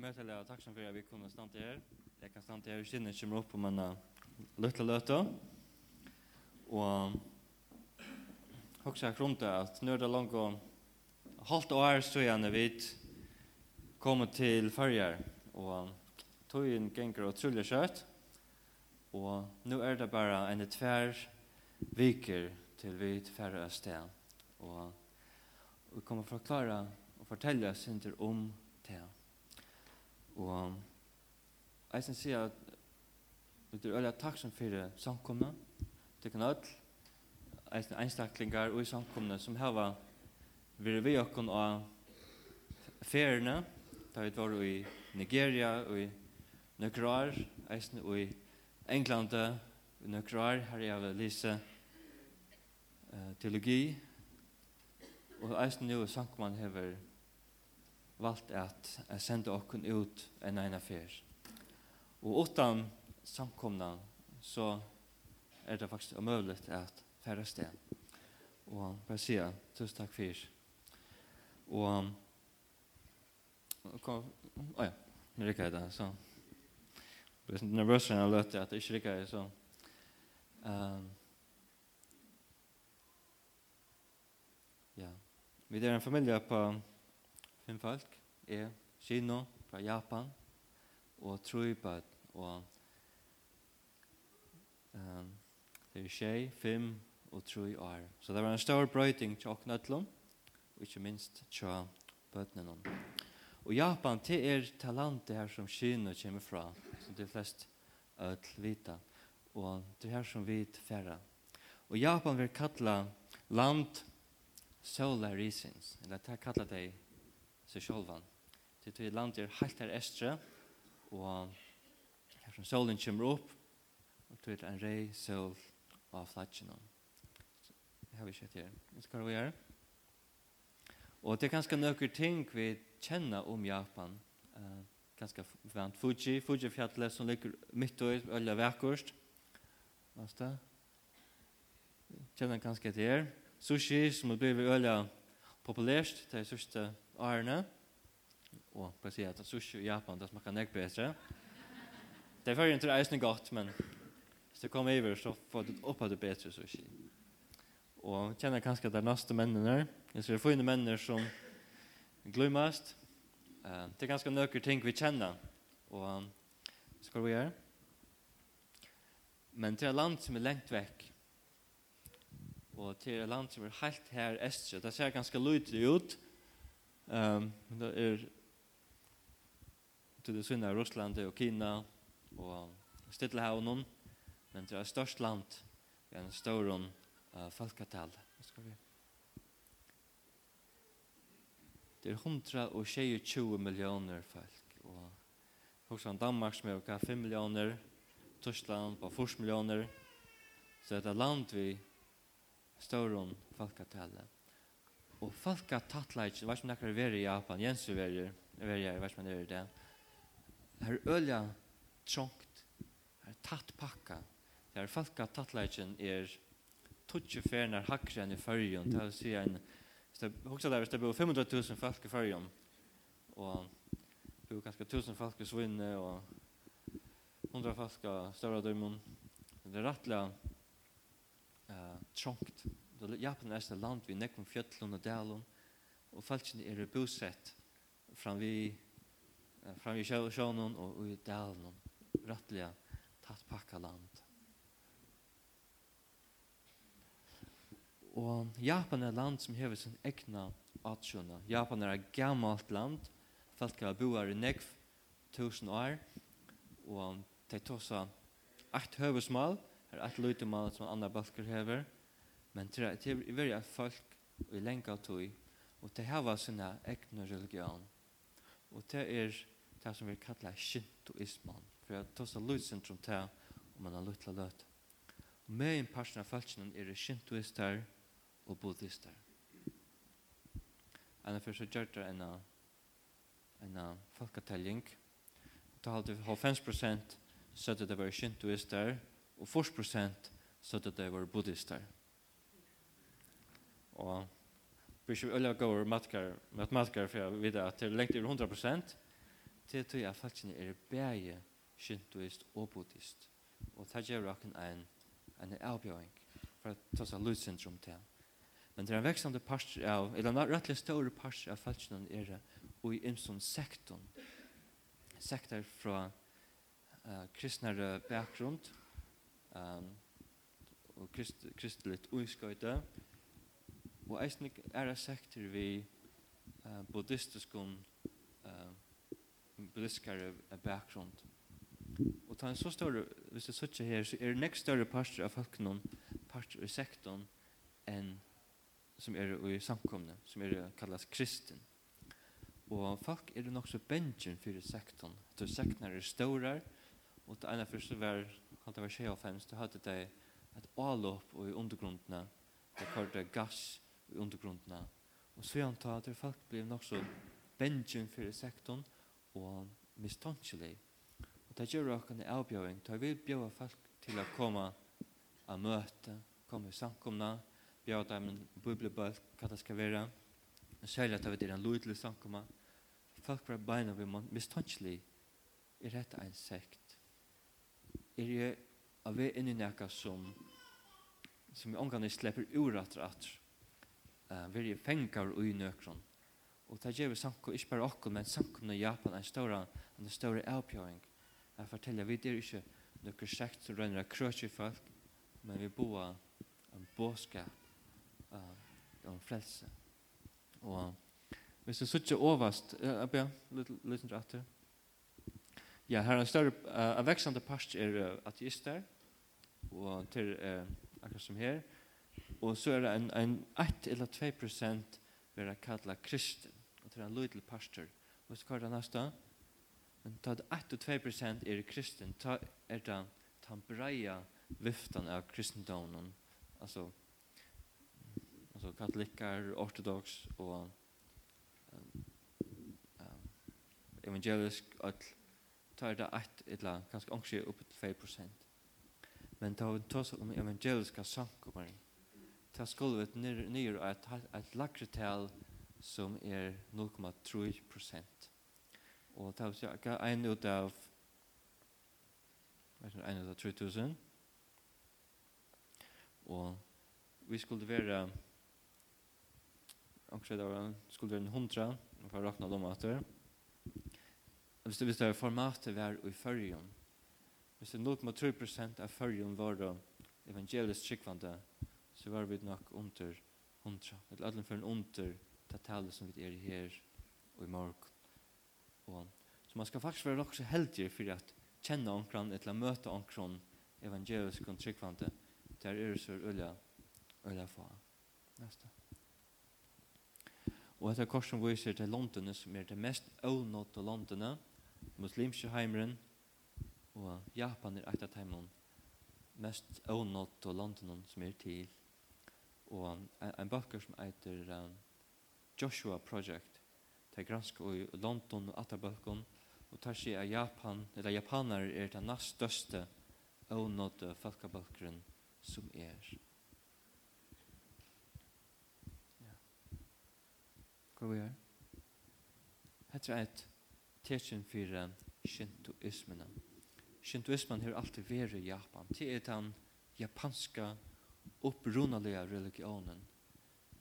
og møte eller tacksam for at vi kunne stande her. Jeg kan stande her i skinnet kommer opp om en løtte løte. Og også jeg grunn at nå er det langt og halvt år så gjerne vi kommer til farger. Og togjen ganger og truller kjøtt. Og nå er det bare en tver viker til vi færre sted. Og vi kommer for å klare å fortelle oss om det. Og jeg skal si at vi er øyelig takksom for samkomne, det kan alt. jeg skal einstaklingar og samkomne som har vært ved okken av feriene, da vi var i Nigeria og i Nøkrar, jeg skal i England og i Nøkrar, her er jeg lise teologi, og jeg skal nå samkomne hever valgt at senda okkun ut en ene fyr. Og utan samkomna så er det faktisk omöjligt at færre sted. Og bare sier, tusen takk fyr. Og kom, oh ja, nu rikker jeg det, så jeg ble nervøs når jeg løte at jeg ikke rikker det, så um, ja, vi er en familie på fem folk, er Shino fra Japan, og Trøybad, og um, det er Shei, fem og Trui år. Så det var en stor brøyting til åknøtlom, og ikke minst til bøtnene. Og Japan, det er talentet her som Kino kommer fra, som de flest ødel vita, og det er her som vi færre. Og Japan vil kalla land solar reasons, eller det kallar det seg sjálvan. Til til land er helt her estre, og her som solen kommer opp, og til en rei sol av flatsen. Det har vi sett her. Det skal vi gjøre. Og det er ganske nøkker ting vi kjenner om Japan. Uh, ganske vant Fuji, Fuji-fjallet som ligger midt og øyla vekkost. Hva er det? Kjenner ganske til her. Sushi som har blivit øyla populært. Det er sørste årene, og på å si at sushi i Japan, det smaker nek bedre. Det er jo ikke reisende godt, men hvis det kommer over, så får du opp det bedre sushi. Og kjenner kanskje at det er næste mennene, jeg ser fine mennene som gløymast. Det er ganske nøkker ting vi kjenner, og skal vi gjøre. Men til et land som er lengt vekk, og til et land som er helt her østre. Det ser ganske lydelig ut, Um, det er til det syne Russland og Kina og Stillehavnen, men det er størst land vi er en stor uh, folketall. Skal vi? Det er 120 millioner folk, og Hoxan Danmark som er 5 millioner, Tyskland på 4 millioner, så det er land vi større folketallet og folk har tatt leit, hva som ikke nekker veri i Japan, Jens er veri, veri jeg, vet man er det. Her ølja trångt, her tatt pakka, her folk har tatt leit er tutsi ferner hakre enn i fyrjun, det vil si en, hoksa der, hvis det bor 000 folk i fyrjun, og bor ganske 1000 folk i svinne, og 100 folk i større døymon, det er rettelig uh, trångt, Japan er et land vi nekker fjøtlen og delen, og folkene er bosett fram vi fram vi sjøen og i delen, rettelig tatt pakka land. Og Japan er land som hever sin egna atsjona. Japan er et gammalt land, folk har boer i nekv tusen år, og de tåsa eit høvesmal, er eit løytemal som andre balker hever, og Men det er veldig folk i lenge tog, og det her var sånne egne religion. Og det er det som vi kallar shintoismen, for tar så også lydsentrum det om man har lytt til løt. Og med en person av folkene er det shintoister og buddhister. Anna for så gjør det en, en folketelling. Da hadde vi 90% så det var shintoister, og 40% så det var buddhister. Og og øye gå over matkar, matematiker for jeg vet at det er lengt over 100 prosent, til tog jeg faktisk er bæge shintoist og buddhist. Og det gjør dere en en avbjøring for å ta seg lydsyndrom til. Men det er en veksande part av eller en rettelig større part av falskene er og i en sånn sektor sektor fra uh, kristnere bakgrund um, og krist, kristelig uiskøyde og eisne er sektor vi uh, buddhistiskun uh, buddhiskare bakgrund. Og ta en så stor hvis jeg sitter her, så er det nekst større parter av folkene, parter i sektoren enn som er i samkomne, som er kallas kristen. Og folk er det nok så benjen fyrir sektorn. at sektoren sektorn er større, og det ene første var, kan det være 25, det hadde det et avlopp og i undergrunden det kallte gass, i undergrundene. Og så gjør han tar at folk blir nok så bensjen for sektoren og mistankelig. Og det gjør dere en avbjøring. Da vil bjøre folk til å komme av møte, komme i samkomne, bjøre dem en bibelbøk, hva det skal være. Og særlig at det er en lydelig samkomne. Folk blir beina ved mistankelig. Er dette en sekt? Er jeg av vi inn i nækka som som jeg omgang slipper urat rett uh, vi er fengar ui nøkron. Og det gjør vi samkom, ikke bare okkur, men samkom i Japan en stor en stor avpjøring. Jeg forteller, vi er ikke nøkker sekt som rønner krøtje folk, men vi bor en båskap uh, om frelse. Og hvis du sitter overast, uh, Abia, liten til. Ja, her er en større, uh, en veksande parst er uh, ateister, og til uh, akkurat som her, og så er det en, en 1 eller 2 prosent vera kalla kristen, og det er en lydel pastor. Og så kvar det neste. men ta det 1 og 2 prosent er kristen, ta er det den breia viftan av kristendomen, altså, altså katolikker, ortodox og um, um, evangelisk, og ta er det 1 eller kanskje omkje opp til 2 prosent. Men ta vi så om evangeliska samkommer, ta skolvet nyer av et, et lakre tal som er 0,3 prosent. Og ta oss jakka en ut av en ut av 3000 og vi skulle være omkring det var skulle være en hundra for å dem lomater hvis det visste formatet var i fyrrjum hvis det 0,3 prosent av fyrrjum var evangelisk tryggvande så var vi nok under hundra. er alle for en under det talet som vi er her og i morgen. Og, så man skal faktisk være også heldig for at kjenne omkran, eller møte omkran evangelisk og tryggvante. Der er så øyla, øyla fa. Neste. Og etter kors som viser til London, som er det mest avnåtte London, muslimske heimeren, og Japan er et av heimeren mest ånått og landene som er til og en, en bøkker som heter um, Joshua Project det er gransk i London og Atabøkken og tar seg av Japan eller Japaner er den næst største avnådde folkabøkkeren som er ja. Hva vi gjør? Hette er et tekin for shintoismen. Shintoismen har alltid vært i Japan. Det er den japanska upprunalega religionen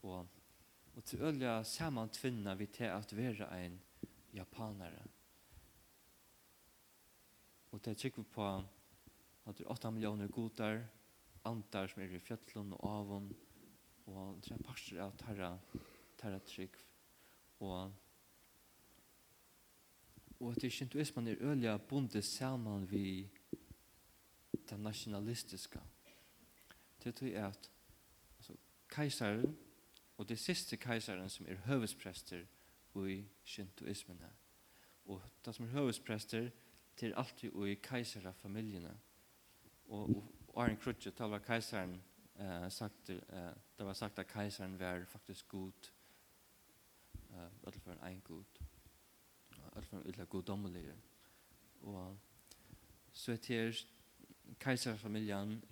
og, og til øyla samantvinna vi til at vara ein japanare. Og det tjekker vi på at det er 8 millioner godar, antar som er i fjöllun og avon, og det er parster av tarra, tarra trygg. Og, og at det er shintoismen er ölja bundet saman vi det nationalistiska til tog er at altså, keisaren og det siste keisaren som er høvesprester i shintoismen og det som er høvesprester til alltid i keisara familjene og, og Arne Krutje tal keisaren eh, sagt, eh, det var sagt at keisaren var faktisk god eh, alle for en god alt for en ytla goddommelige og så er det her keisarfamiljan,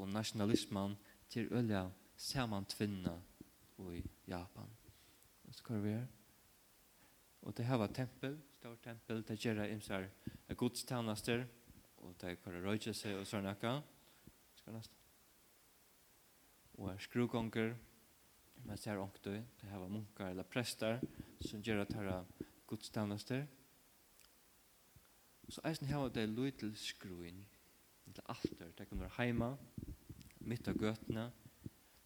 og nationalismen til ølja saman tvinna i Japan. Og så kan vi her. Og det her var tempel, stor tempel, det gjerra imsar godstjenester, og det kan røyja seg og sånn akka. Skal næsta. Og er skrugonger, man ser ångtøy, det her var munkar eller prestar, som gjerra tarra godstjenester. Så eisen her var det løy til skruin, alter. Det kan være heima, mitt av gøtene.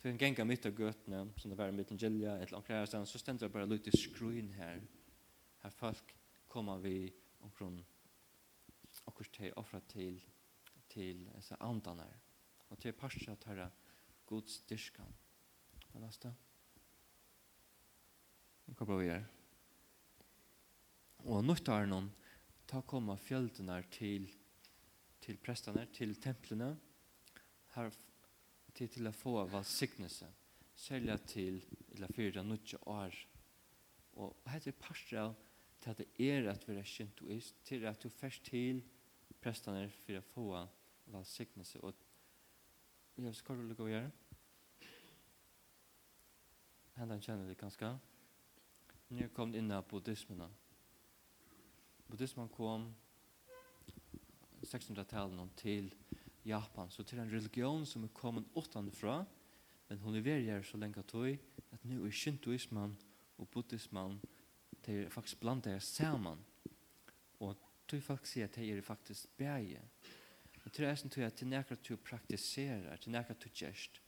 Så en genga mitt av gøtene, som det var mitt en gilja, et eller annet her, så stender det bare litt i skruen her. Her folk kommer vi omkron okkur til offra til til disse andanar. Og til parstra at herra Guds dyrskan. Det er neste. Hva bra vi er? Og nytt er noen, ta komma fjöldenar til til prestene, til templene, her til, til å få valsignelse, særlig til eller fyra nødje år. Og dette er parter av til at det er at vi er shintoist, til at du først til prestene for å få valsignelse. Og jeg skal du lukke å gjøre. Hendan kjenner det ganske. Nå kom det inn av buddhismen. Buddhismen kom 1600-talen til Japan. Så til en religion som er kommet utanfra, men hon er verger så lenge tog, at nu er shintoismen og buddhismen til faktisk blant det sammen. Og tog folk sier at det er faktisk bæge. Men til det er som tog at til nekker du praktiserer, til nekker du gjerst,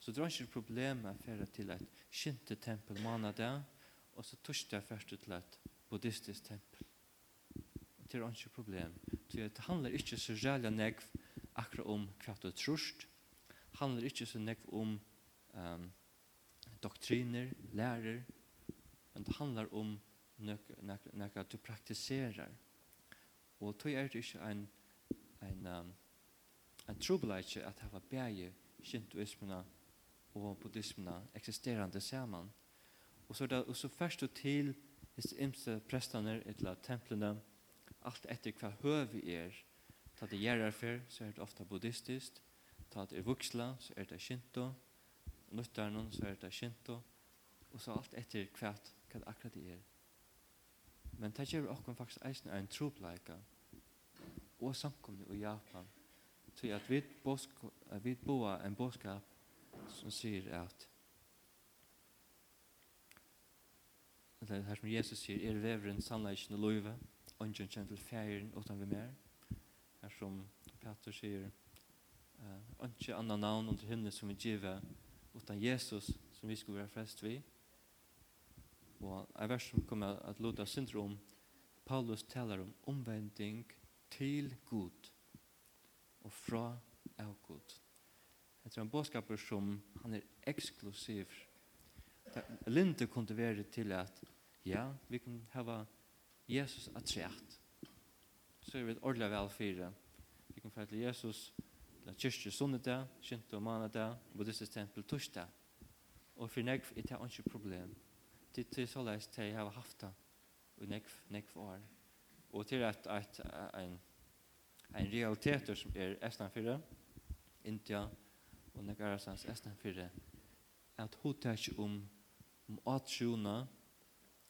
så drar ikke problemet for til et shintetempel der, og så torsdag først til et buddhistisk tempel. Det er ikke problem at det handlar ikkje så rævla negv akkurat om hva du trust, handlar ikkje så negv om um, doktriner, lærer, men det handlar om nekka du praktiserar. Og tog er det ikkje en, en, um, en trobeleitje at hava bæge shintoismina og buddhismina eksisterande saman. Og så, da, og så først og til disse imse prestene eller templene, alt etter hva høve er. Ta det gjerrar for, så er det ofta buddhistisk. Ta det er vuxla, så er det shinto. Nuttarnon, så er det shinto. Og så alt etter hva, hva det akkurat er. Men det gjør okkur faktisk eisen er en tropleika og samkomne i Japan. Så at vi, bosk, vi boa en boskap som sier at det her som Jesus sier, er veveren sannleikken loive, ungen kjenner til feiren utan vi mer. Her som Peter sier, uh, ikke annan navn under henne som vi giver utan Jesus som vi skulle være frest vi. Og en vers som kommer at låta syndrom, Paulus talar om omvending til Gud og fra av Gud. Det er en bådskaper som han er eksklusiv. Linte kunne være til at ja, vi kan hava Jesus at trett. Så er vi ordentlig vel fire. Vi kan få til Jesus til kyrkje sunnedag, kjente og manedag, buddhistisk tempel torsdag. Og for negv er det ikke problem. Det er så leis til jeg har haft det. Og negv, negv år. Og til at, at en, en realitet som er Estland 4, India og negv er Estland 4, at hun tar ikke om om at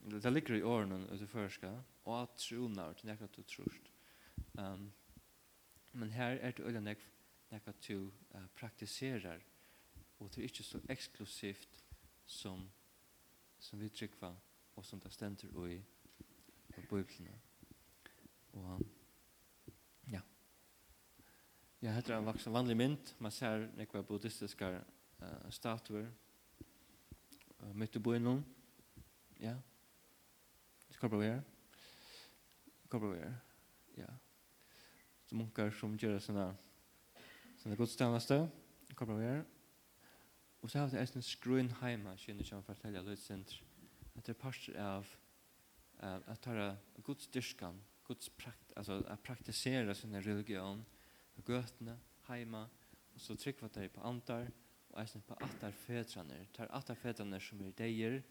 det ligger i årene ut i førska, og at tronar, det er nekka du trost. Um, men her er det øyne nekka, nekka du uh, praktiserar, og det er ikke så eksklusivt som, som vi trykva, og som det stender i, bøyblene. Og ja. Ja, heter en vaksen vanlig mynd, man ser nekva buddhistiska uh, statuer, uh, mitt i bøynen, ja, yeah. Kommer vi her? Kommer vi her? Ja. Så munkar som gjør såna såna godstjeneste. Kommer vi her? Och så har vi en skrön hemma, känner jag för att tälja lödsent. Att det parter av at det er godstyrskan, Guds prakt, alltså att praktisera sin religion på götterna, hemma och så trycka det på antar og är på atar fädrarna. Tar atar fädrarna som er dejer,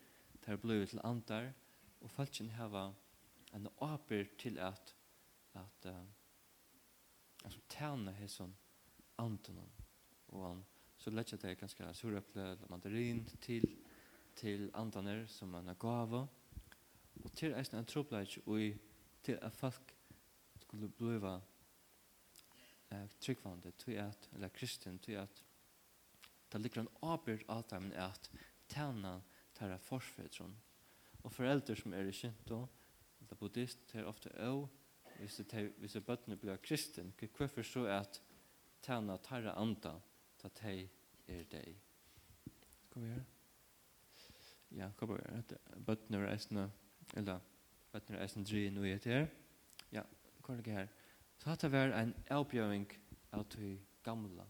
tar blod til antar og falsken hava en åper til at at uh, altså tærna sån antonen og han så letja det ganske surreple mandarin til til antaner som han gava og til eisen en troplage og til at folk skulle bliva eh, tryggvande til at eller kristen til at det ligger en åper at at tærna tæra forfedron og foreldre som er i kjento, eller buddhist, det er ofte også, hvis det hvis det bøttene blir kristen, hvorfor så er at tjene tarra anda, ta teg er deg. Kom her. Ja, kom her. Bøttene er eisne, eller bøttene er eisne dri noe etter. Ja, kom her. Så hatt det vært en avbjøring av de gamle,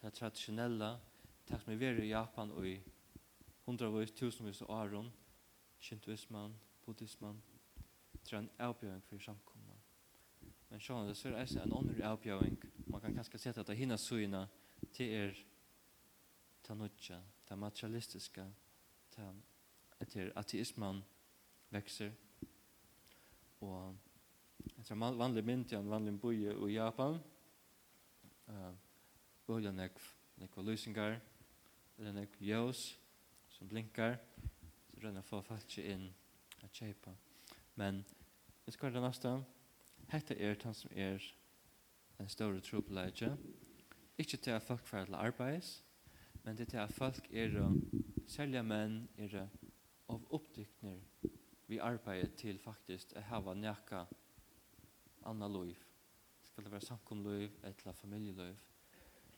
de tradisjonelle, de som er i Japan og i hundrevis, tusenvis av åren, shintoisman, buddhisman, det er en avbjøring for samkomna. Men sjåan, det er eisen en ånder avbjøring. Man kan kanskje sette at det hinna suina til er ta nutja, ta materialistiska, ta etter ateisman vekser. Og etter en vanlig mynd i en vanlig boje i Japan, uh, bølja nekv, nekv løsingar, eller nekv jøs som blinkar, rønne å få folk inn a kjøpe. Men vi skal det neste. Hette er han som er en større trobelage. Ikke til at folk får til arbeids, men det er til at folk er særlig menn er av oppdykner vi arbeider til faktisk å hava nekka anna liv. Skal det være samkomliv, etla familieliv.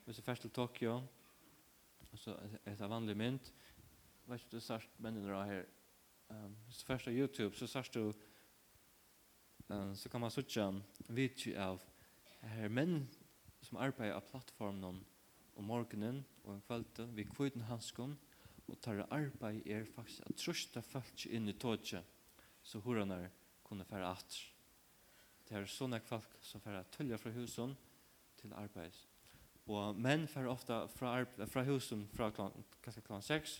Hvis jeg først til Tokyo, så er det vanlig mynd, vet du sørst mennene her. Um, hvis du først YouTube, så sørst du, um, så kan man sørge en video av her menn som arbeider av plattformen om morgenen og en kveld vi kviden hanskom, og tar arbeid er faktisk at trusta folk inn i toget, så horene kunne fære at Det er sånne folk som fære tølja fra husen til arbeid. Og menn fære ofte fra, fra husen fra kl. 6,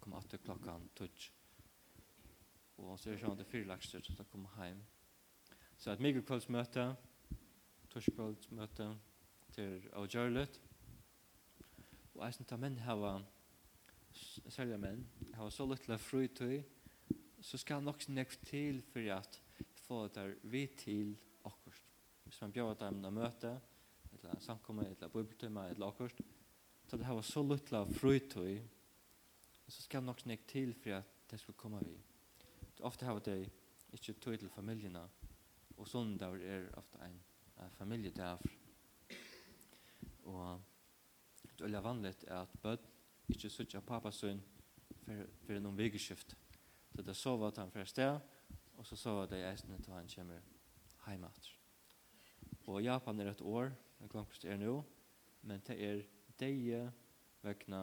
kom att klockan touch. Och så är jag inte fyrlaxter så att komma hem. Så att mig kvällsmöte, torskväldsmöte till Augurlet. Och jag syns att män har sälja män har så lite frutid så ska han också näkt till för att få det där vi till akkurat. hvis man bjør dem en møte, eller samkomma eller bibeltimme eller akkurat så det här var så lite frutid så skal nok snakk til for at det skal komme vi. Ofte har det ikke tog til familiene, og sånn der er ofte en, en familie. Og det er vanligt at bød ikke sutja pappa sin for, for noen vegeskift. Så det sover han fra sted, og så sover det eisene til han kommer hjemme. Og Japan er et år, jeg glemmer det er nå, men det er deie vekkene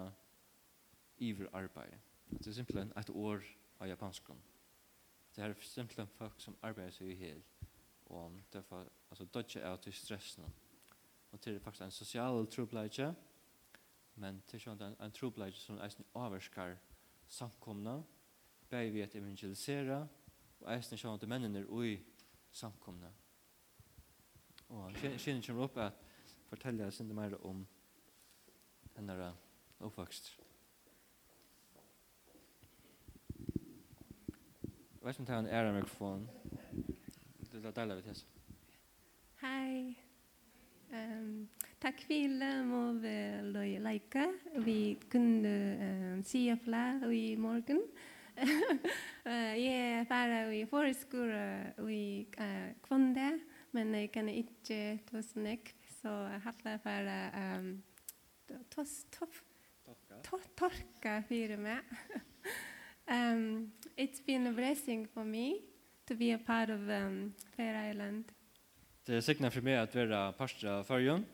iver arbeid. Det er simpelthen et år av japanskom. Det er simpelthen folk som arbeider seg i hel, og derfor, altså, dodge er til stressen. Og det er faktisk en sosial trobladje, men det er sånn en, en trobladje som eisen avverskar samkomna, bare vi et evangelisera, og eisen sånn at mennene er ui samkomna. Og kjenner kommer opp at fortelle jeg sinde mer om henne oppvokst. Vet Hva om det er en ære mikrofon? Det er deilig vidt Hei. Um, takk for alle må vi løye leike. Vi kunne um, si og flere i morgen. uh, Jeg er bare i foreskole i uh, Kvonde, men jeg kan ikke ta snakk, så jeg har bare um, tos, tof, to, torka firma. Um, it's been a blessing for me to be a part of um, Fair Island. Det er sikkert for meg at att er pastor förrjun.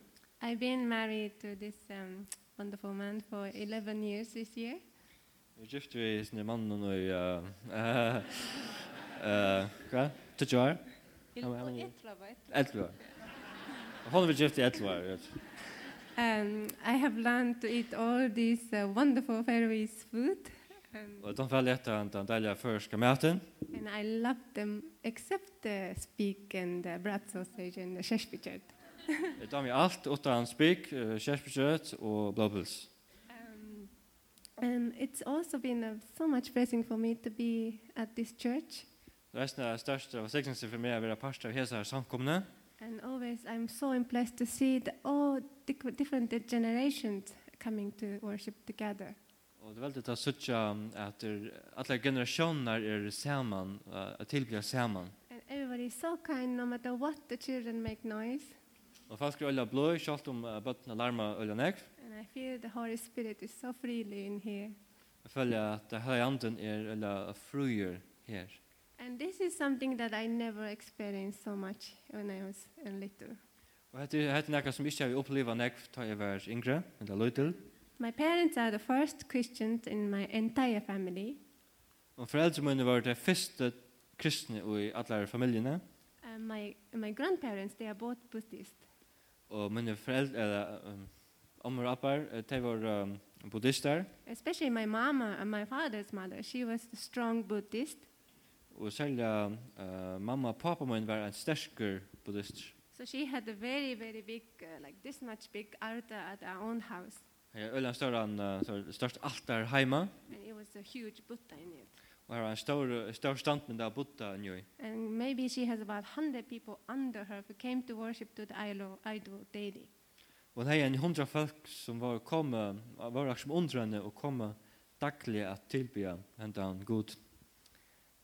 I've been married to this um, wonderful man for 11 years this year. Jag gift vi sin man nu i eh eh kva? Till jar. Etlva. Hon er gift i elva. Um I have learned to eat all this uh, wonderful Faroese food. Um, og de fall efter den där første möten. And I love them except the speak and the bread sausage and the shashbichert. Det tar vi alt utan spik, shashbichert og blubbles. Um, and it's also been a, so much blessing for me to be at this church. Resten er största och sexigaste för mig är att vara pastor av hela samkomne. And always I'm so impressed to see the all different generations coming to worship together og det er veldig å søtja at alle generasjoner er saman, at tilblir saman. And everybody is so kind no matter what the children make noise. Og folk er øyla blå, kjalt om bøttene larma øyla nekv. And I feel the Holy Spirit is so freely in here. Jeg føler at det her anden er øyla fruer her. And this is something that I never experienced so much when I was a little. Og hette er nekka som ikke har oppleva nekv ta jeg var yngre, eller løytel. My parents are the first Christians in my entire family. Og foreldre mine var det første kristne i alle familjene. Uh, my, my grandparents, they are both Buddhist. Og mine foreldre, eller um, ommer og appar, de var um, buddhister. Especially my mama and my father's mother, she was a strong Buddhist. Og særlig uh, mamma og pappa min var en sterker buddhist. So she had a very, very big, uh, like this much big altar at our own house. Jeg er øyne større enn størst altar heima. And it was a huge Buddha in it. Og her var en stor, stor standmynd av Buddha i. And maybe she has about 100 people under her who came to worship to the idol, idol deity. Og det er en hundra folk som var kommet, var akkurat undrende og kommet daglig at tilbya hentan god.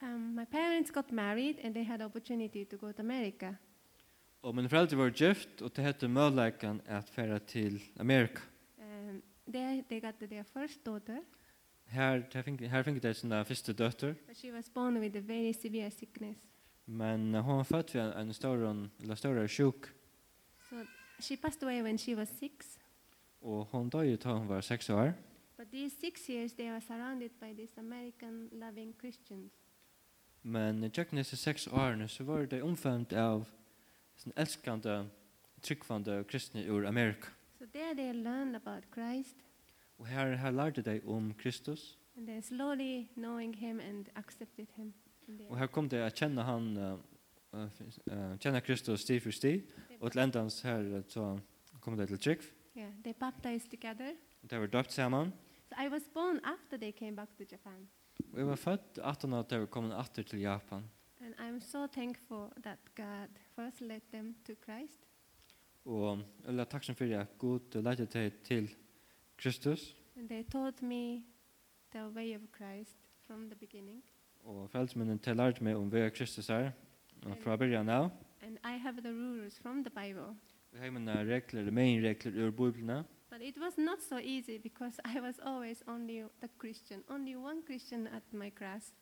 Um, my parents got married and they had opportunity to go to America. Og mine foreldre var gift og det hette mødleikan at færa til Amerika. There they got their first daughter. Her, her fink, her fink det sin første døtter. But she was born with a very severe sickness. Men uh, hon født ved en større, eller større sjuk. So she passed away when she was six. Og hon døde da hun var seks år. But these six years they were surrounded by these American loving Christians. Men i tjøkken disse seks årene så var det omfemt av elskande, tryggvande kristne ur Amerika. So there they learned about Christ. Og her, her lærte de om Kristus. And they slowly knowing him and accepted him. Og her kom de å kjenne han, uh, uh, kjenne Kristus sti for sti, og til endans her så kom de til Trygg. Yeah, they baptized together. De var døpt sammen. So I was born after they came back to Japan. Og jeg var født 18 at til å komme atter til Japan. And I'm so thankful that God first led them to Christ. Og jeg la takk som fyrir at Gud leite deg til Kristus. And they taught me the way of Christ from the beginning. Og frelsmennene til lærte meg om vei av Kristus her, fra byrjan av. And I have the rules from the Bible. Vi har mine regler, main regler ur Bibelna. But it was not so easy because I was always only the Christian, only one Christian at my class.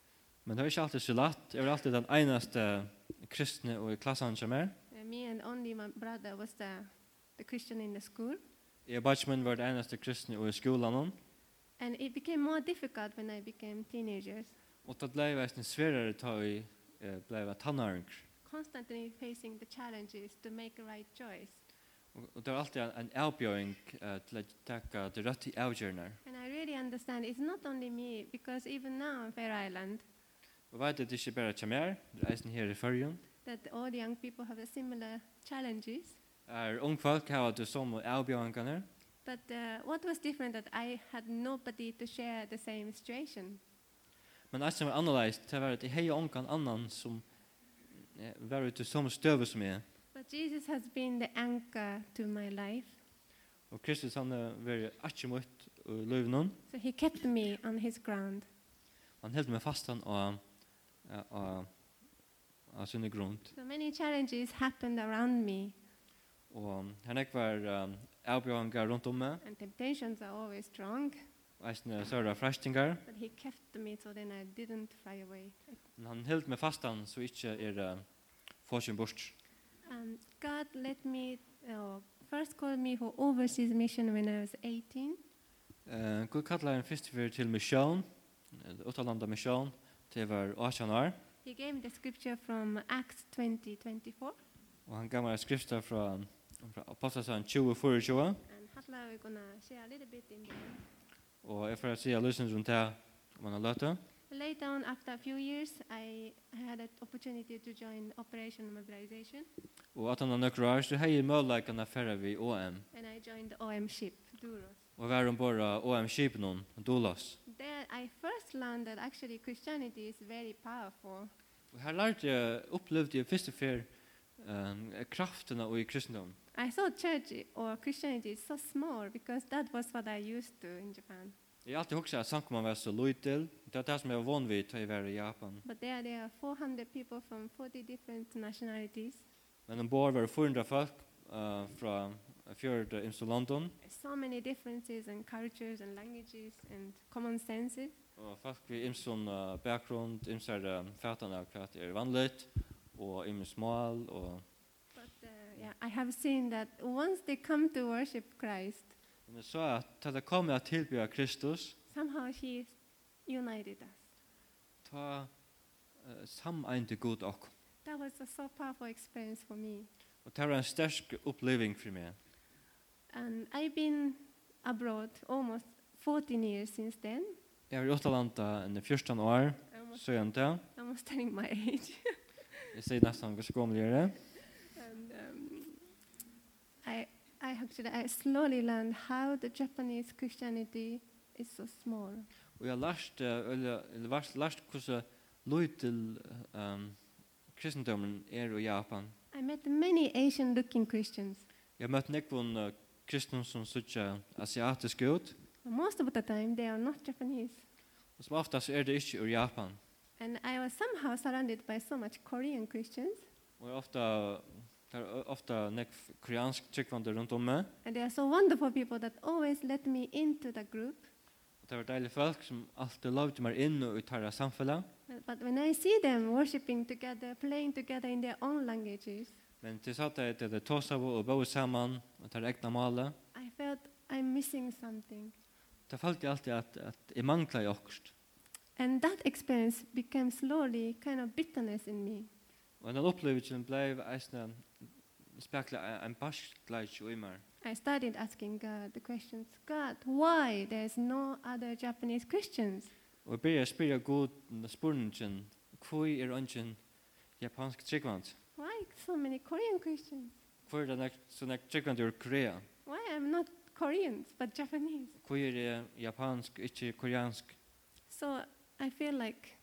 Men det var ikke alltid så lett. Jeg var alltid den eneste kristne og i klassen som er me and only my brother was the, the Christian in the school. Jeg batsman var den eneste kristne i skolan. And it became more difficult when I became teenagers. Og det ble veist en sverare ta i ble var tannarung. Constantly facing the challenges to make a right choice. Og det var alltid en avbjøring til å takke det rette avgjørende. And I really understand it's not only me because even now on Fair Island. Og vet at det ikke bare kommer, det er eisen her i Førjund that all the young people have a similar challenges. Er ung folk har du som avbjørnene. But uh, what was different that I had nobody to share the same situation. Men det som var annerledes, det var at jeg har ongan annan som var ute som støve som jeg. But Jesus has been the anchor to my life. Og Kristus han har vært achimut og løvnån. So he kept me on his ground. Han held meg fast han og, og av sinne grund. So many challenges happened around me. Og han nek var um, avbjøringar rundt om meg. And temptations are always strong. Eisne sørre frestingar. But he kept me so then I didn't fly away. Men han held meg fastan så ikke er uh, forsen bort. Um, God let me, uh, first called me for overseas mission when I was 18. Uh, Gud kallar en fyrst til misjón, utalanda misjón, til var 18 år. He gave me the scripture from Acts 20, 24. Og han gav meg en skrifta fra, fra Apostelsen 20, 24. And Hatla, we're gonna share a little bit in there. Og jeg får si a løsning rundt her, om han har. Later on, after a few years, I had an opportunity to join Operation Mobilization. Og at han har nøkker år, så hei mølleikene færre vi OM. And I joined the OM ship, Duros. Og var ombord av OM-skipen, Dolas. There I first learned that actually Christianity is very powerful. Og her lærte jeg, opplevde jeg første fyr um, kraften av i kristendom. I saw church or Christianity is so small because that was what I used to in Japan. Jeg har alltid husker at Sankoman var så løytel. Det er det som jeg var van vid da jeg var i Japan. But there, there are 400 people from 40 different nationalities. Men ombord var 400 folk uh, fra fjörde in London. So many differences and cultures and languages and common sense. Og folk vi imson uh, background, imsar um, fatan av kvart er vanligt, og imis mål, og... But uh, yeah, I have seen that once they come to worship Christ, Men jeg så at til det kommer at tilbyr Kristus, somehow he united us. Ta uh, sameinte god ok. That was a so powerful experience for me. Og det var en sterk oppleving for meg. And I've been abroad almost 14 years since then. Jeg har varit i Atlanta under 14 år. Så jeg inte. I'm almost telling my age. Jeg sier nesten hur gammal jag. And um, I I actually I slowly learned how the Japanese Christianity is so small. Och jag last eller eller last lärt hur Lutil um, kristendomen er i Japan. I met many Asian looking Christians. Jag mött nekvon uh, kristne som suttja asiatisk ut. Most of the time they are not Japanese. Og som oftast er det ikke ur Japan. And I was somehow surrounded by so much Korean Christians. Og ofta Det er ofte nek koreansk tryggvande rundt om meg. And they are so wonderful people that always let me into the group. Det var deilige folk som alltid lovde meg inn og uttara samfunnet. But when I see them worshiping together, playing together in their own languages. Men til satt jeg til det tåsav og bo saman og tar egna male. I felt I'm missing something. Det falt jeg alltid at, at jeg mangla jeg okst. And that experience became slowly kind of bitterness in me. Og den opplevelsen ble eisne spekla en barskleik i meg. I started asking God the questions, God, why there's no other Japanese Christians? Og jeg begynte å spørre God spurningen, hvor er ønsken japansk tryggvand? Why so many Korean Christians? Hvor er det nek, så nek tryggvand ur Korea? Why I'm not Koreans, but Japanese? Hvor er det japansk, ikke koreansk? So I feel like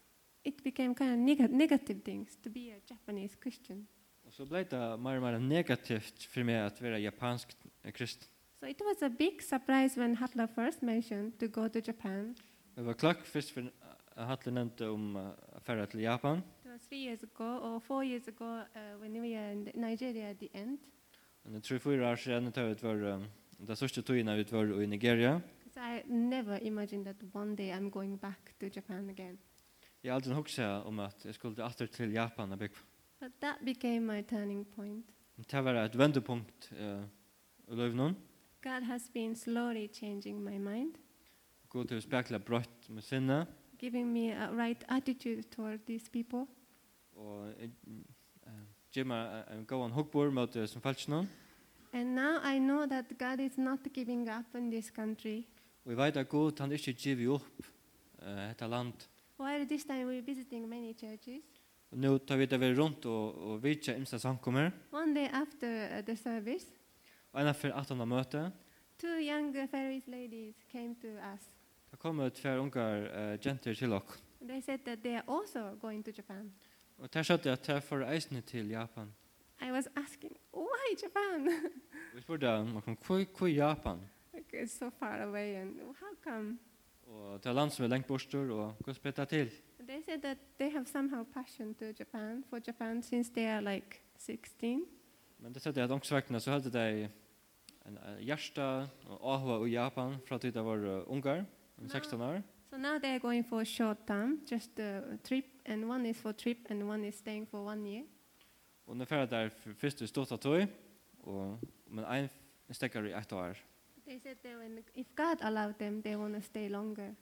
it became kind of neg negative things to be a Japanese Christian. Og så ble det mer og mer negativt for meg at være japansk kristen. So it was a big surprise when Hatla first mentioned to go to Japan. Det var klokk først for Hatla nevnte om å fære til Japan uh, three years ago or four years ago uh, when we were in Nigeria at the end. And tror fyra år sedan tar ut var det sista tiden vi var i Nigeria. I never imagined that one day I'm going back to Japan again. Jag har aldrig huxat om att jag skulle åter till Japan och bygga. But that became my turning point. Det var ett vendepunkt i livet någon. God has been slowly changing my mind. Gud har spekla brott med sinne. Giving me a right attitude toward these people og Jimma en go on hookbor mot som falsknon. And now I know that God is not giving up in this country. Vi vet at Gud han ikke giver opp dette land. While this time we're visiting many churches. Nu tar vi det väl og, og och vilka imsa samkommer. One day after the service. Og en av att 18. møte. Two young Faroese ladies came to us. Det kommer två unga uh, jenter til oss. They said that they are also going to Japan. Og der skjøtte jeg at jeg får eisene til Japan. I was asking, why Japan? Vi spurte om, hvor er Japan? like, it's so far away, and how come? Og det er land som er lengt bostor, og hva spør det til? They said that they have somehow passion to Japan, for Japan, since they are like 16. Men det sier at ångsvekkene så hadde de en hjärsta og ahua i Japan fra tid var unger, 16 år. So now they're going for a short term, just a trip, and one is for trip, and one is staying for one year. Og nå færre der først i stort tøy, og, men ein stekker i ett år. They said that when, if God allowed them, they want to stay longer.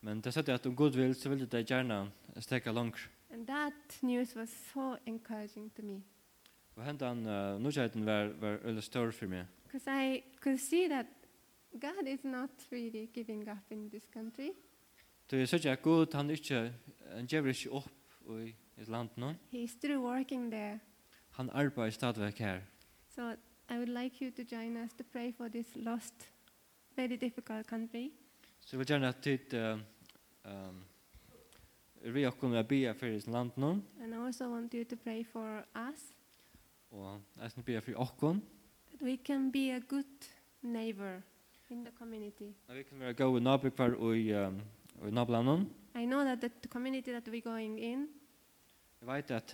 Men det satt at om Gud vil, så ville de gjerne stekke langt. And that news was so encouraging to me. Og hendan uh, nødgjøyden var, var øyne større for meg. Because I could see that God is not really giving up in this country. Du er sånn at Gud, han ikke, han gjør ikke opp i et land nå. He is still working there. Han arbeider stadigvæk her. So I would like you to join us to pray for this lost, very difficult country. Så jeg vil gjerne at ditt, um, vi har kunnet be for et land nå. And I also want you to pray for us. Og jeg skal be for okken. That we can be a good neighbor in the community. Vi kan være gode og i i nablanen. I know that the community that we're going in. Jeg vet at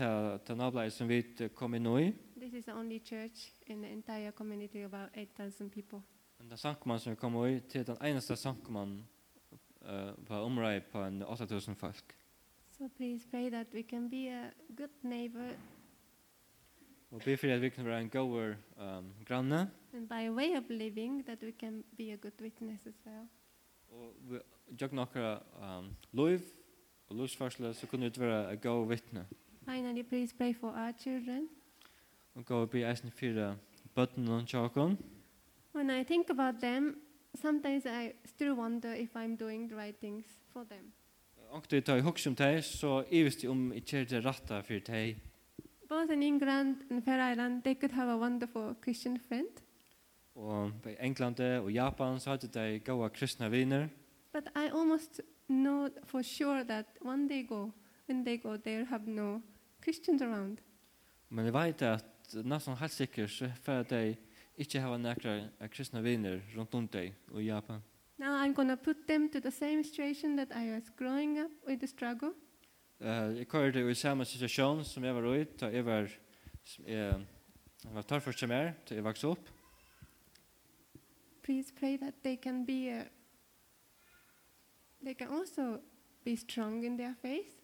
det nablanen som vi kom inn i. This is the only church in the entire community of about 8,000 people. Den sankman som vi kom i til den eneste sankman uh, på området på 8,000 folk. So please pray that we can be a good neighbor Og be for at vi kan være en goer um, granne. And by way of living that we can be a good witness as well. Og jag några um, liv och livsfärsla så kunde det vara ett gå vittne. Finally, please pray for our children. Och gå be i ästen fyra bötten on tjocken. When I think about them, sometimes I still wonder if I'm doing the right things for them. Och det tar ihåg om dig så är om i kyrka rätta för dig. Both in England and Fair Island, they could have a wonderful Christian friend. Og i England og Japan så hadde de goda kristna vänner. But I almost know for sure that one day go, when they go, they'll have no Christians around. Men jeg vet at nesten helt sikkert så får de ikke hava nekra kristne viner rundt om deg i Japan. Now I'm going to put them to the same situation that I was growing up with the struggle. Uh, jeg kører det i samme situasjon som jeg var i, da jeg var, jeg, jeg var tørr for som er, da jeg vokste opp. Please pray that they can be a They can also be strong in their faith.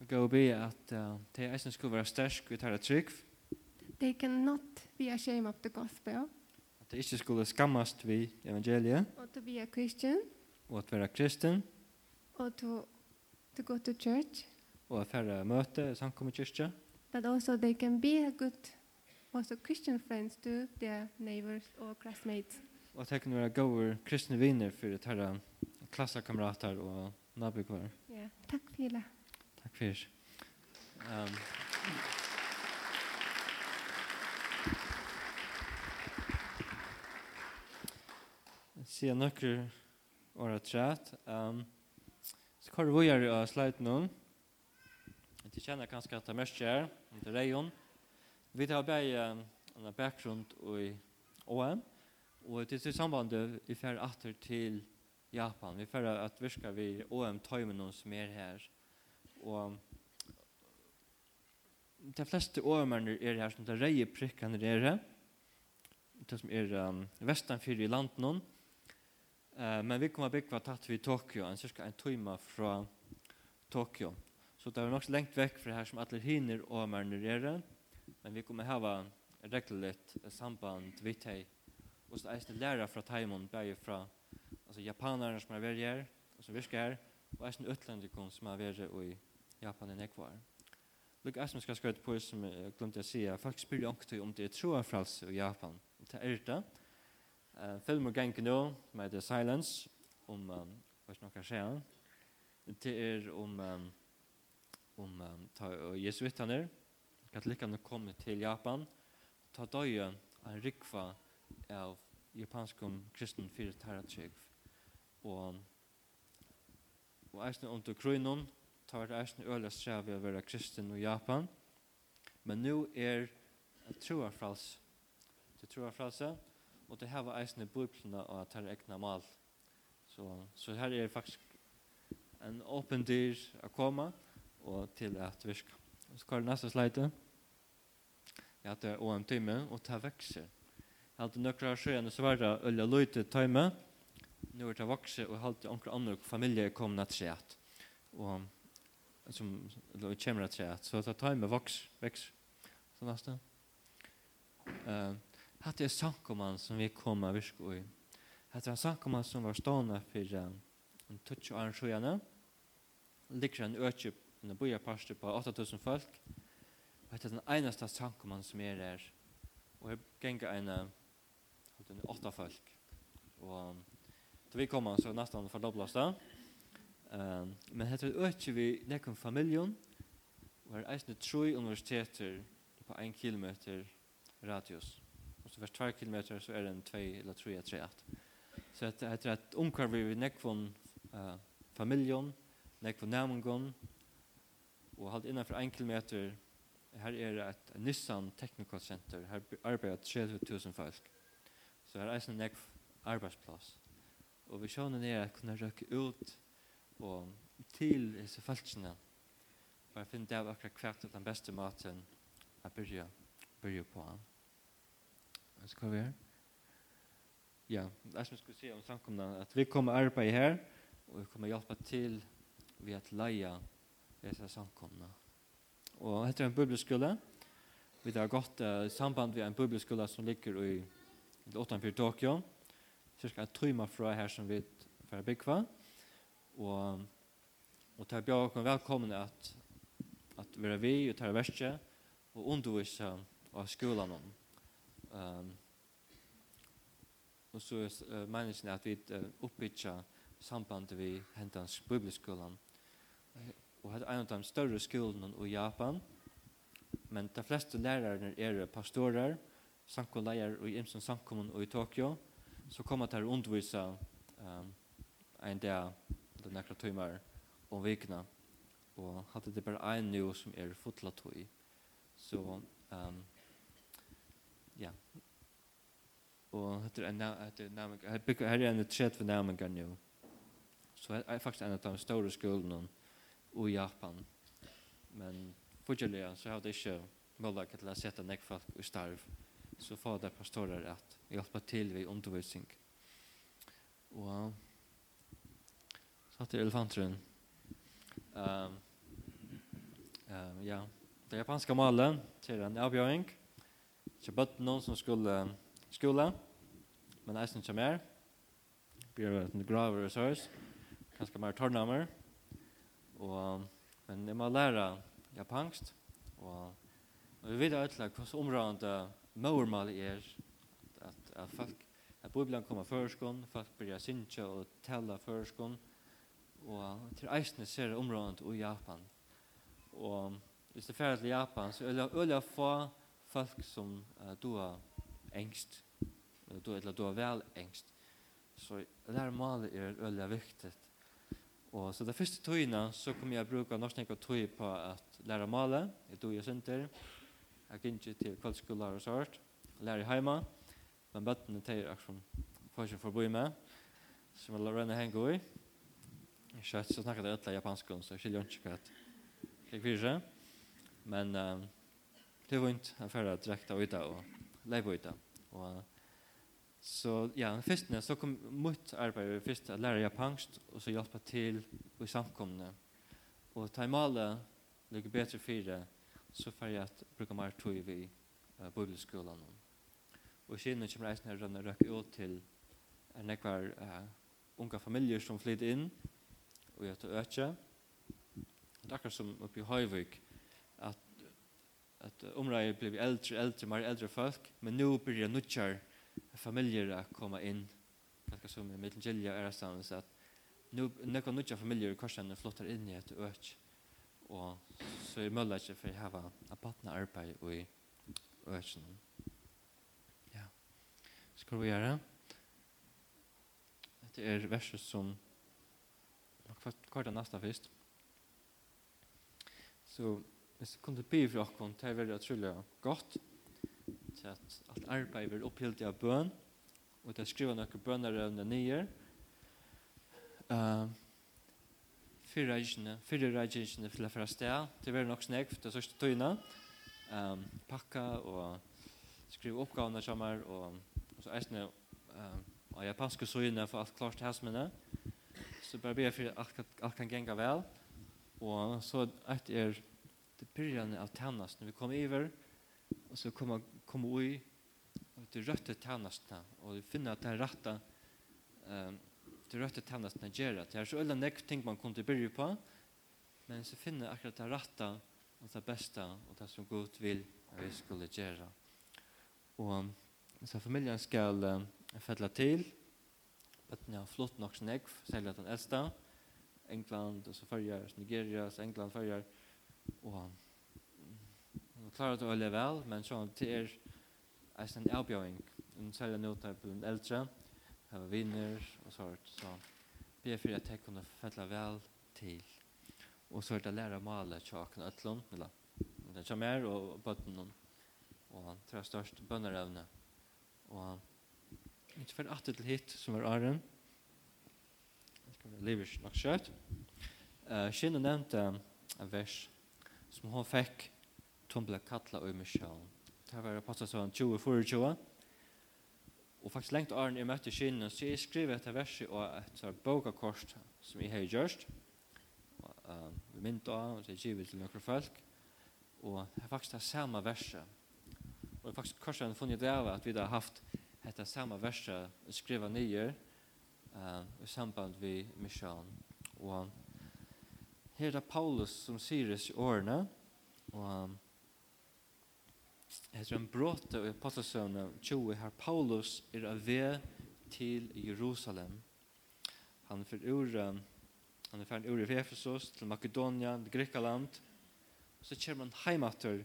Og gå be at uh, de eisen skulle være stersk ved herre trygg. They cannot be ashamed of the gospel. At de ikke skulle skammast ved evangeliet. Or to be a Christian. Og at være kristen. Or to, to go to church. Og at herre møte samkommet kyrkja. But also they can be a good also Christian friends to their neighbors or classmates. Og at de kan være gode kristne viner for herre klassekamrater og nabokvar. Ja, takk for det. Takk for Ehm Um, nokkur nøkker åra chat. Um, så kvar vi er av slide noen. Det kjenner kanskje at det mest er, det er reion. Vi tar bare en bakgrunn i OM, og til sambandet i fer atter til Japan. Vi får att virka vi OM tajmen som är här. Och de flesta åmerne er her som det reie prikkene er her. Det som er um, vestanfyr i landet noen. Uh, men vi kommer bygge tatt vi Tokyo, en cirka en time fra Tokyo. Så det er nok lengt vekk fra her som alle hinner OM-er her. Men vi kommer hava regelrett samband vidt hei. Og så är det lära fra Taimon, bare fra alltså japanerna som har varit här och som virkar här och även utländiga som er varit i Japan i nekvar. Lukk æsum skal skvæta på som jeg glemte å si, at folk spyr jo ikke om det er troa fralse i Japan. Det er det. Uh, Filmer ganger nå med The Silence, om, um, hva er noe skjer, det er om, um, om um, ta, og jesuittaner, katolikkene kom til Japan, ta døye en rikva av japanskum kristen fyrir taratryggv og og eisne om til krøynon tar det eisne øyla strev å være kristen og Japan. Men nu er troarfrals til troarfralsa og det hava eisne bøyplina og at her egna mal så, så her er faktisk en åpen dyr å komme og til at virka. Og så kvar det neste sleite jeg hatt OM-time og det vekser jeg hadde det av sjøen og så var det øyla løyte tøyme nu er det vokse og halte onkel andre familie kom natt sett. Og som lå i kjemra sett. Så det tar med voks, veks. Så nesten. Uh, hatt er sankoman som vi kom av virk og i. Hatt er sankoman som var stående for uh, en tutsi og en sjøene. Ligger en økje en bojarparster på 8000 folk. Og hatt er den eneste sankoman som er der. Og jeg ganger en, en åtta folk. Og Då vi kommer så nästan fördubblas det. Ehm men heter ökje vi nekum familjon var eisne tre universiteter på 1 kilometer radius. Och så för 2 kilometer så är det en 2 eller 3 3. Så det heter att omkvar vi nek från eh familjon, nek från namngon och halt innanför 1 kilometer här är det ett Nissan Technical Center. Här arbetar 30.000 folk. Så her er en nekv arbetsplats. Og visjonen er at kunne røkke ut og til disse falskene. Og jeg finner det av akkurat hvert av den beste maten jeg begynner, begynner på. Og så kan vi gjøre? Ja, det er som jeg skulle si om samkomna, at vi kommer arbeid her, og vi kommer hjelpe til ved at leie disse samkomna. Og dette er en bibelskole. Vi har gått uh, samband ved en bibelskole som ligger i i 8. Tokyo. Og cirka en tøyma fra her som vi får bygge. Og, og tar bjør dere velkommen at, at vi er vi og tar verset og undervise av skolen. Um, og så uh, meningen at vi uh, oppbytter sambandet vi hentans bibelskolen. Og det er en av de større skolene i Japan. Men de fleste lærerne er pastorer, sankoleier og imsen sankommun i Tokyo. Og så kommer det här undervisa um, en dag, eller några timmar om vikna. Och hade det bara en nu som är fotla tog. Så, um, ja. Och det är en nærmeng här er en trätt för namningar nu. Så det är faktiskt en av de store skolene i Japan. Men fortfarande så har det til å att nek folk i starv så får det pastorer at hjelpe till ved undervisning. Og så til det. Ehm um, um, ja, det japanske malen till en avgjøring. Så bort någon som skulle skola men eisen som er blir en graver resurs kanskje mer tornamer og men jeg må lære japansk og, og vi vet alle hvordan området målmålet er at, at folk, at Bibelen kommer førskånd, folk blir sinja og tala førskånd, og til eisene ser området i Japan. Og hvis det færre til Japan, så er det øyelig få folk som uh, du har engst, du, eller du har vel engst. Så det her målet er øyelig viktig. Og så det første tøyene, så kommer jeg å bruke norsk og tøy på at lære målet, jeg tog jeg synder, og Jeg gikk ikke til kveldsskoler og sånt. lære hjemme. Men bøttene til jeg som får ikke forbi med. Som jeg lønner henge i. Kjøtt så snakket jeg etter japansk, så jeg skiljer ikke hva det er. Men um, det var ikke en færre direkte ut av og leve ut av. Og Så ja, først så kom mot arbeid først å lære japansk, og så hjelpe til i samkomne. Og ta i male lite bedre fire, det så får jeg at bruke mer tog vi uh, bibelskolen. Og siden kommer reisen her rønner røkke ut til en nekvar uh, unge familier som flytter inn og gjør til øke. Det er akkurat som oppe i Høyvik at, at området blir eldre, eldre, mer eldre folk, men nå blir det nødgjør familier å komme inn. Det som i Midtengilja er det at nu nekvar nødgjør familier i korsen flytter inn i et økje og så er mulig ikke for å ha en battende arbeid i økene. Ja. Skal vi gjøre? Dette er verset som Hva er det neste først? Så hvis jeg kunne be for dere, det er veldig utrolig godt til at alt arbeid blir opphilt av bøn, og til å skrive noen bønner av nye. Uh, fyrre reisene, fyrre reisene til å fra sted. til å være nok snakk til det sørste tøyene. Um, pakka og skrive oppgavene sammen, og, og så eisene um, av japanske søyene for alt klart til hesmene. Så bare ber jeg for at alt, alt kan gjenge vel. Og så et er det byrjene av tennast når Vi kommer iver, og så kommer kom vi ui, og det røtte tjenestene, og vi finner at det er rettet um, det rette tjenestene gjør. Det er så øyne nekk ting man kunne byrje på, men så finner akkurat det rette og det beste og det som Gud vil at vi skulle gjøre. Og så familien skal uh, fedle til, at den har flott nok sin ekv, særlig at den eldste, England, og så følger Nigeria, så England følger, og Hun klarer det å leve vel, men sånn, det er en avbjøring. en særlig nå til å bli eldre, hava vinner og sånt. Så be jeg for at jeg kunne fælla vel til. Og så er det læra male tjaken ætlån, eller den kommer og bøtten og han tror jeg størst bønnerevne. Og han ikke for at til hit som var æren. Det skal være livet nok skjøtt. Uh, Kina nevnte en vers som hun fikk Tom ble kattla og misjøen. Det var apostasøren 20-24. Og faktisk lengt åren jeg møtte kinnen, så jeg skriver etter verset og et bokakort som jeg har gjort. Uh, vi mynte av, og det er givet til noen folk. Og det er faktisk det samme verset. Og faktisk kanskje jeg funnet det av at vi har haft dette samme verset skriva nye uh, i samband med misjon. Og her er Paulus som sier i årene, og um, heter en bråte i Apostlesøvne 20 her Paulus er av ved til Jerusalem. Han er for ure, han er ferdig ur i Efesos til Makedonia, til Grekaland. Og så kommer han heimater,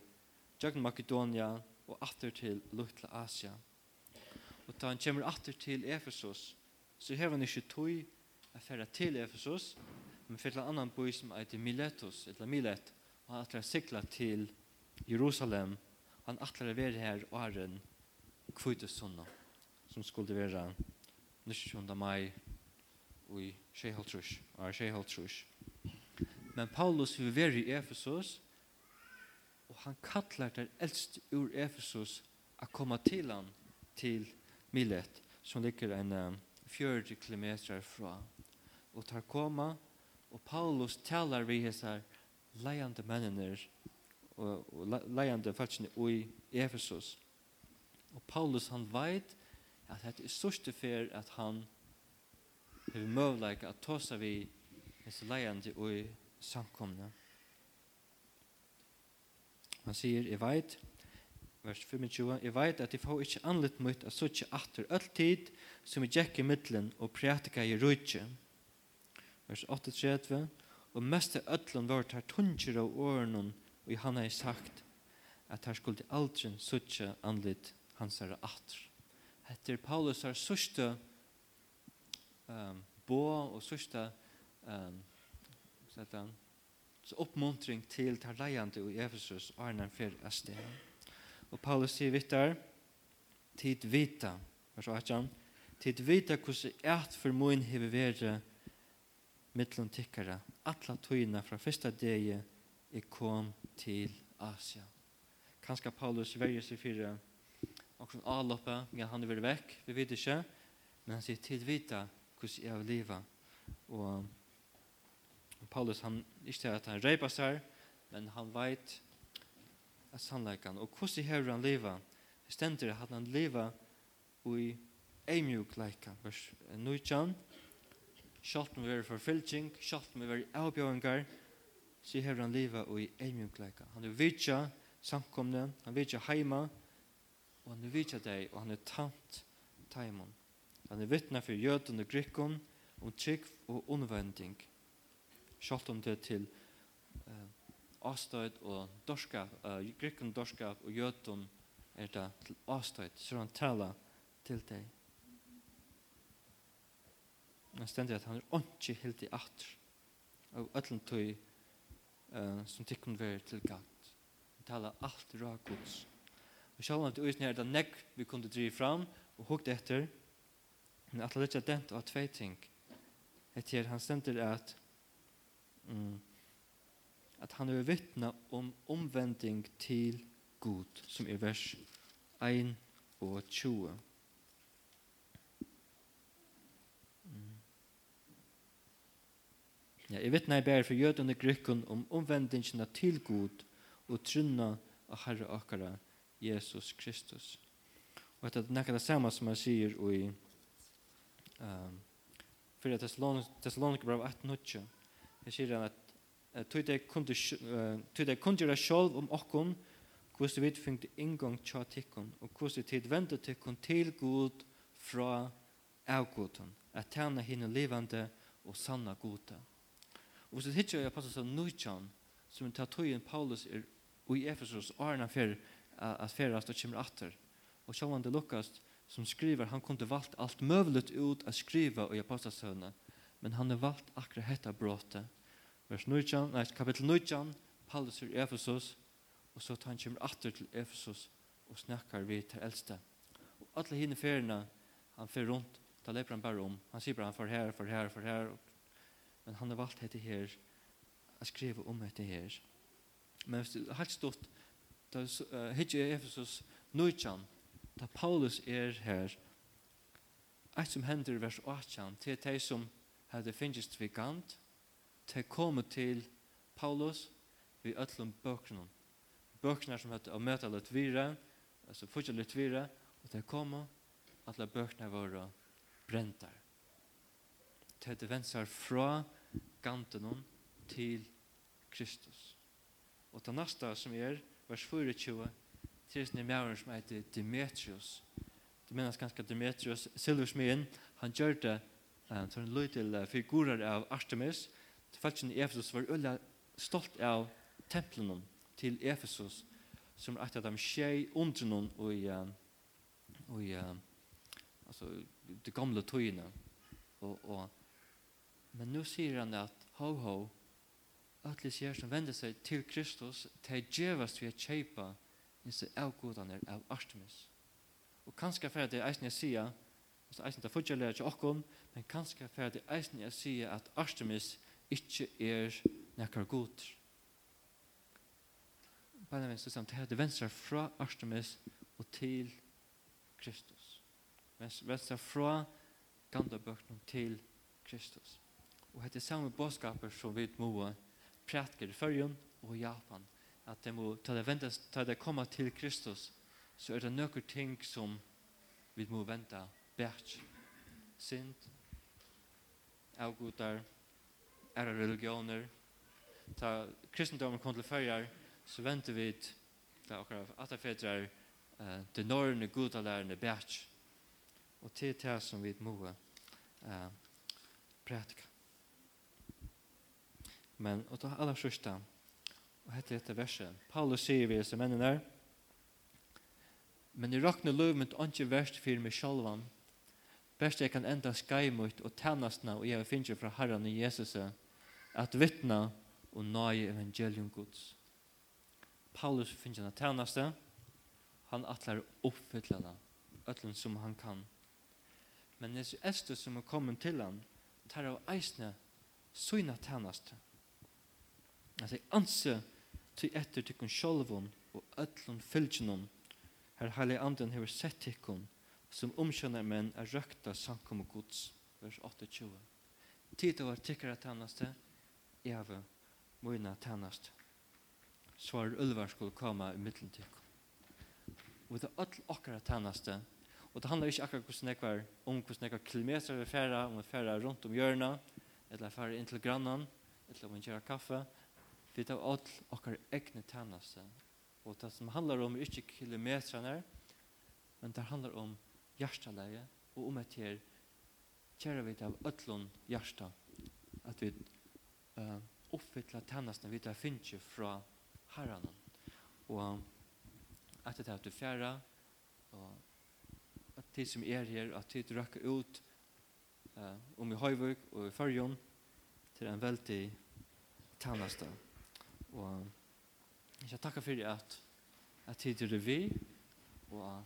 til Makedonia og atter til Lutla Asia. Og da han kommer atter til Efesos, så har han ikke tog å fære til Efesos, men fyrir til en annan by som heter Miletus, eller Milet, og han atter sikla til Jerusalem, han atler å være her åren kvitestunna som skulle være 19. mai og i Shehaltrush og Shehaltrush men Paulus vil være i Efesus og han kallar der eldst ur Efesus å komme til han til Milet som ligger en um, 40 kilometer fra og tar koma og Paulus talar vi hesar leiande mennene og, og leiende falskene i Efesus. Og Paulus han veit at det er største fer at han har møvleik at tåsa vi disse leiande i samkomne. Han sier, jeg veit, vers 25, jeg veit at jeg får ikke anlitt møtt at suttje atter alltid som jeg gikk i middelen og prætika i rujtje. Vers 38, og mest av ødlen var her tunger av åren og han har sagt at her skulle aldri suttje anlitt hans er atr. Etter Paulus er sørste um, bo og sørste um, han, så oppmuntring til tar leiande i Efesus og Arne fyrir Asti. Og Paulus sier vittar, tid vita, vers 18, tid vita hvordan eit for moin hever vere mittlom tikkara, atla tøyna fra fyrsta degi jeg kom til Asia. Kanskje Paulus verger seg for og sånn avloppe, men han er vært vekk, vi vet ikke, men han sier til vita hvordan jeg vil leve. Og Paulus, han ikke til at han reipa seg, men han vet at sannleikan, og hvordan hever han leva, det stender at han leva i eimjuk leika, vers 19, Sjalt må være forfylking, sjalt må være avbjøringar, så hever han livet og i eimjunkleika. Han er vidtja samkomne, han vidtja heima, og han er vidtja deg, og han er tant taimon. Han er vittna for jøden og grikkon, om trygg og unnvending. Sjalt om det til uh, avstøyd og dorskap, uh, grikken dorskap og jøtun er det til avstøyd, så han tala til deg. Han stendir at han er ikke helt i atter. av ætlen tøy uh, som tikkun ver til gatt. Vi tala alt ra gods. Og sjálf at uisne er det negg vi kunde drive fram og hukt etter, men at det dent og tvei ting. Etter han stender at mm at han er vittna om omvending til god, som er vers 1 og 20. Ja, jeg vittner jeg bare for jødene grykken om omvendingene til Gud og trunna av Herre akkara Jesus Kristus. Og etter det nekka det samme som han sier i um, fyrir Thessalonika brev 18-19. Jeg sier han at tog det kundi gjøre sjolv om okkon hvordan vi fengte inngang tja tikkun og hvordan tid vende tikkun til god fra avgoden at tæna hinne levande og sanna godet. Og hvis det ikke er passet av nøytjan, som en tatoien Paulus er i i Efesos årene for at ferast og kommer atter. Og så det Lukas som skriver, han kunde valgt alt møvlet ut att skriva och i apostasöna, men han har valgt akkurat dette brottet. Vers 9, nei, kapitel 9, Paulus i Efesos, og så tar han kommer atter til Efesos og snakkar vi til eldste. Og alle hinne feriene, han fer rundt, da leper han bare om. Han sier bare han får her, får her, får her, og men han har valgt dette her, å skrive om dette her. Men hvis det helt stått, da uh, hittir i Efesus nøytjan, da Paulus er her, eit som hender i vers 8 til de som hadde finnst vi gant, til komme til Paulus vi öllum bøknum. Bøknar som hadde å møte Litvira, altså fortsatt Litvira, og til komme, alle bøknar våre brentar til det vensar fra ganten til Kristus. Og det neste som er, vers 24, til sin mæren som heter Demetrius. Det menas ganske Demetrius, silversmien, han gjør det uh, til en løy til figurer av Artemis. Tilfelsen i Efesus var øyla stolt av templen til Efesus, som er etter dem skje under noen og i, og i altså, de gamle tøyene. Og, og Men nu sier han at ho ho, alle sier som vender seg til Kristus, til djevast vi er kjeipa, disse avgodene av Artemis. Og kanskje for det eisen jeg sier, og så eisen det fortsatt lærer til okkom, men kanskje for det eisen jeg sier at Artemis ikke er nekkar god. Bare venstre samt det venstre fra Artemis og til Kristus. Venstre fra gamle bøkken til Kristus. Og hette samme bådskaper som vi må prætke i Førjen og Japan. At det må, ta det ventes, ta det komme til Kristus, så er det noen ting som vi må vente bært. Sint, avgudar, ære religioner. Ta kristendommen kom til fyrjer, så venter vi til akkurat at det fedrer uh, det norrene godalærende bært. Og til det som vi må uh, prætke. Men og ta aller sørste, og hette dette verset. Paulus sier vi som mennene der, men i rakne løv mitt ikke verst for meg sjalvan, best jeg kan enda skaimut og tennastna og jeg finner fra Herren i Jesus, at vittna og nøye evangelium Guds. Paulus finner en tjeneste, han atler oppfylla det, øtlen som han kan. Men Jesus Estes som er kommet til han, tar av eisne syna tjeneste. Altså, jeg anser til etter til kun sjolvun og öllun fylgjennom her heilig anden hever sett tikkun som omkjønner menn er røkta sankum og gods vers 28 Tid var tikkara tænaste jeg har møyna tænaste svar ulvar skulle komme i middelen tikkun og det er all okkara tannaste og det handlar ikke akkurat hvordan jeg var om hvordan jeg var kilometer vi færa om vi færa rundt om hjørna eller færa inn til grannan eller om vi kjører kaffe vi tar all okkar egne tænaste. Og det som handlar om ikke kilometrene, men det handlar om hjertaleie og om et her kjære vi av øtlån hjärsta at vi uh, oppfytla tænaste vi tar finnkje fra herren. Og at det at du fjæra, og at tid som er her, at tid røkker ut uh, om i Høyvøk og i Førjon, til en veldig tænaste. Og jeg takker for at at tid er vi, og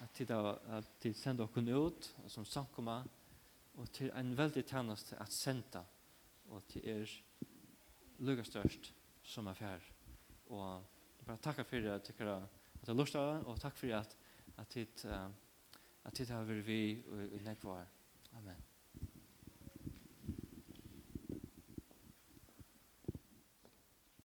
at tid, at tid sender dere ut, og som samkommer, og til en veldig tjeneste at senda, og til er lukka størst som er fær. Og jeg bare takke for at dere at dere lust av, og takk for at at tid, at tid har vært vi i nekvar. Amen.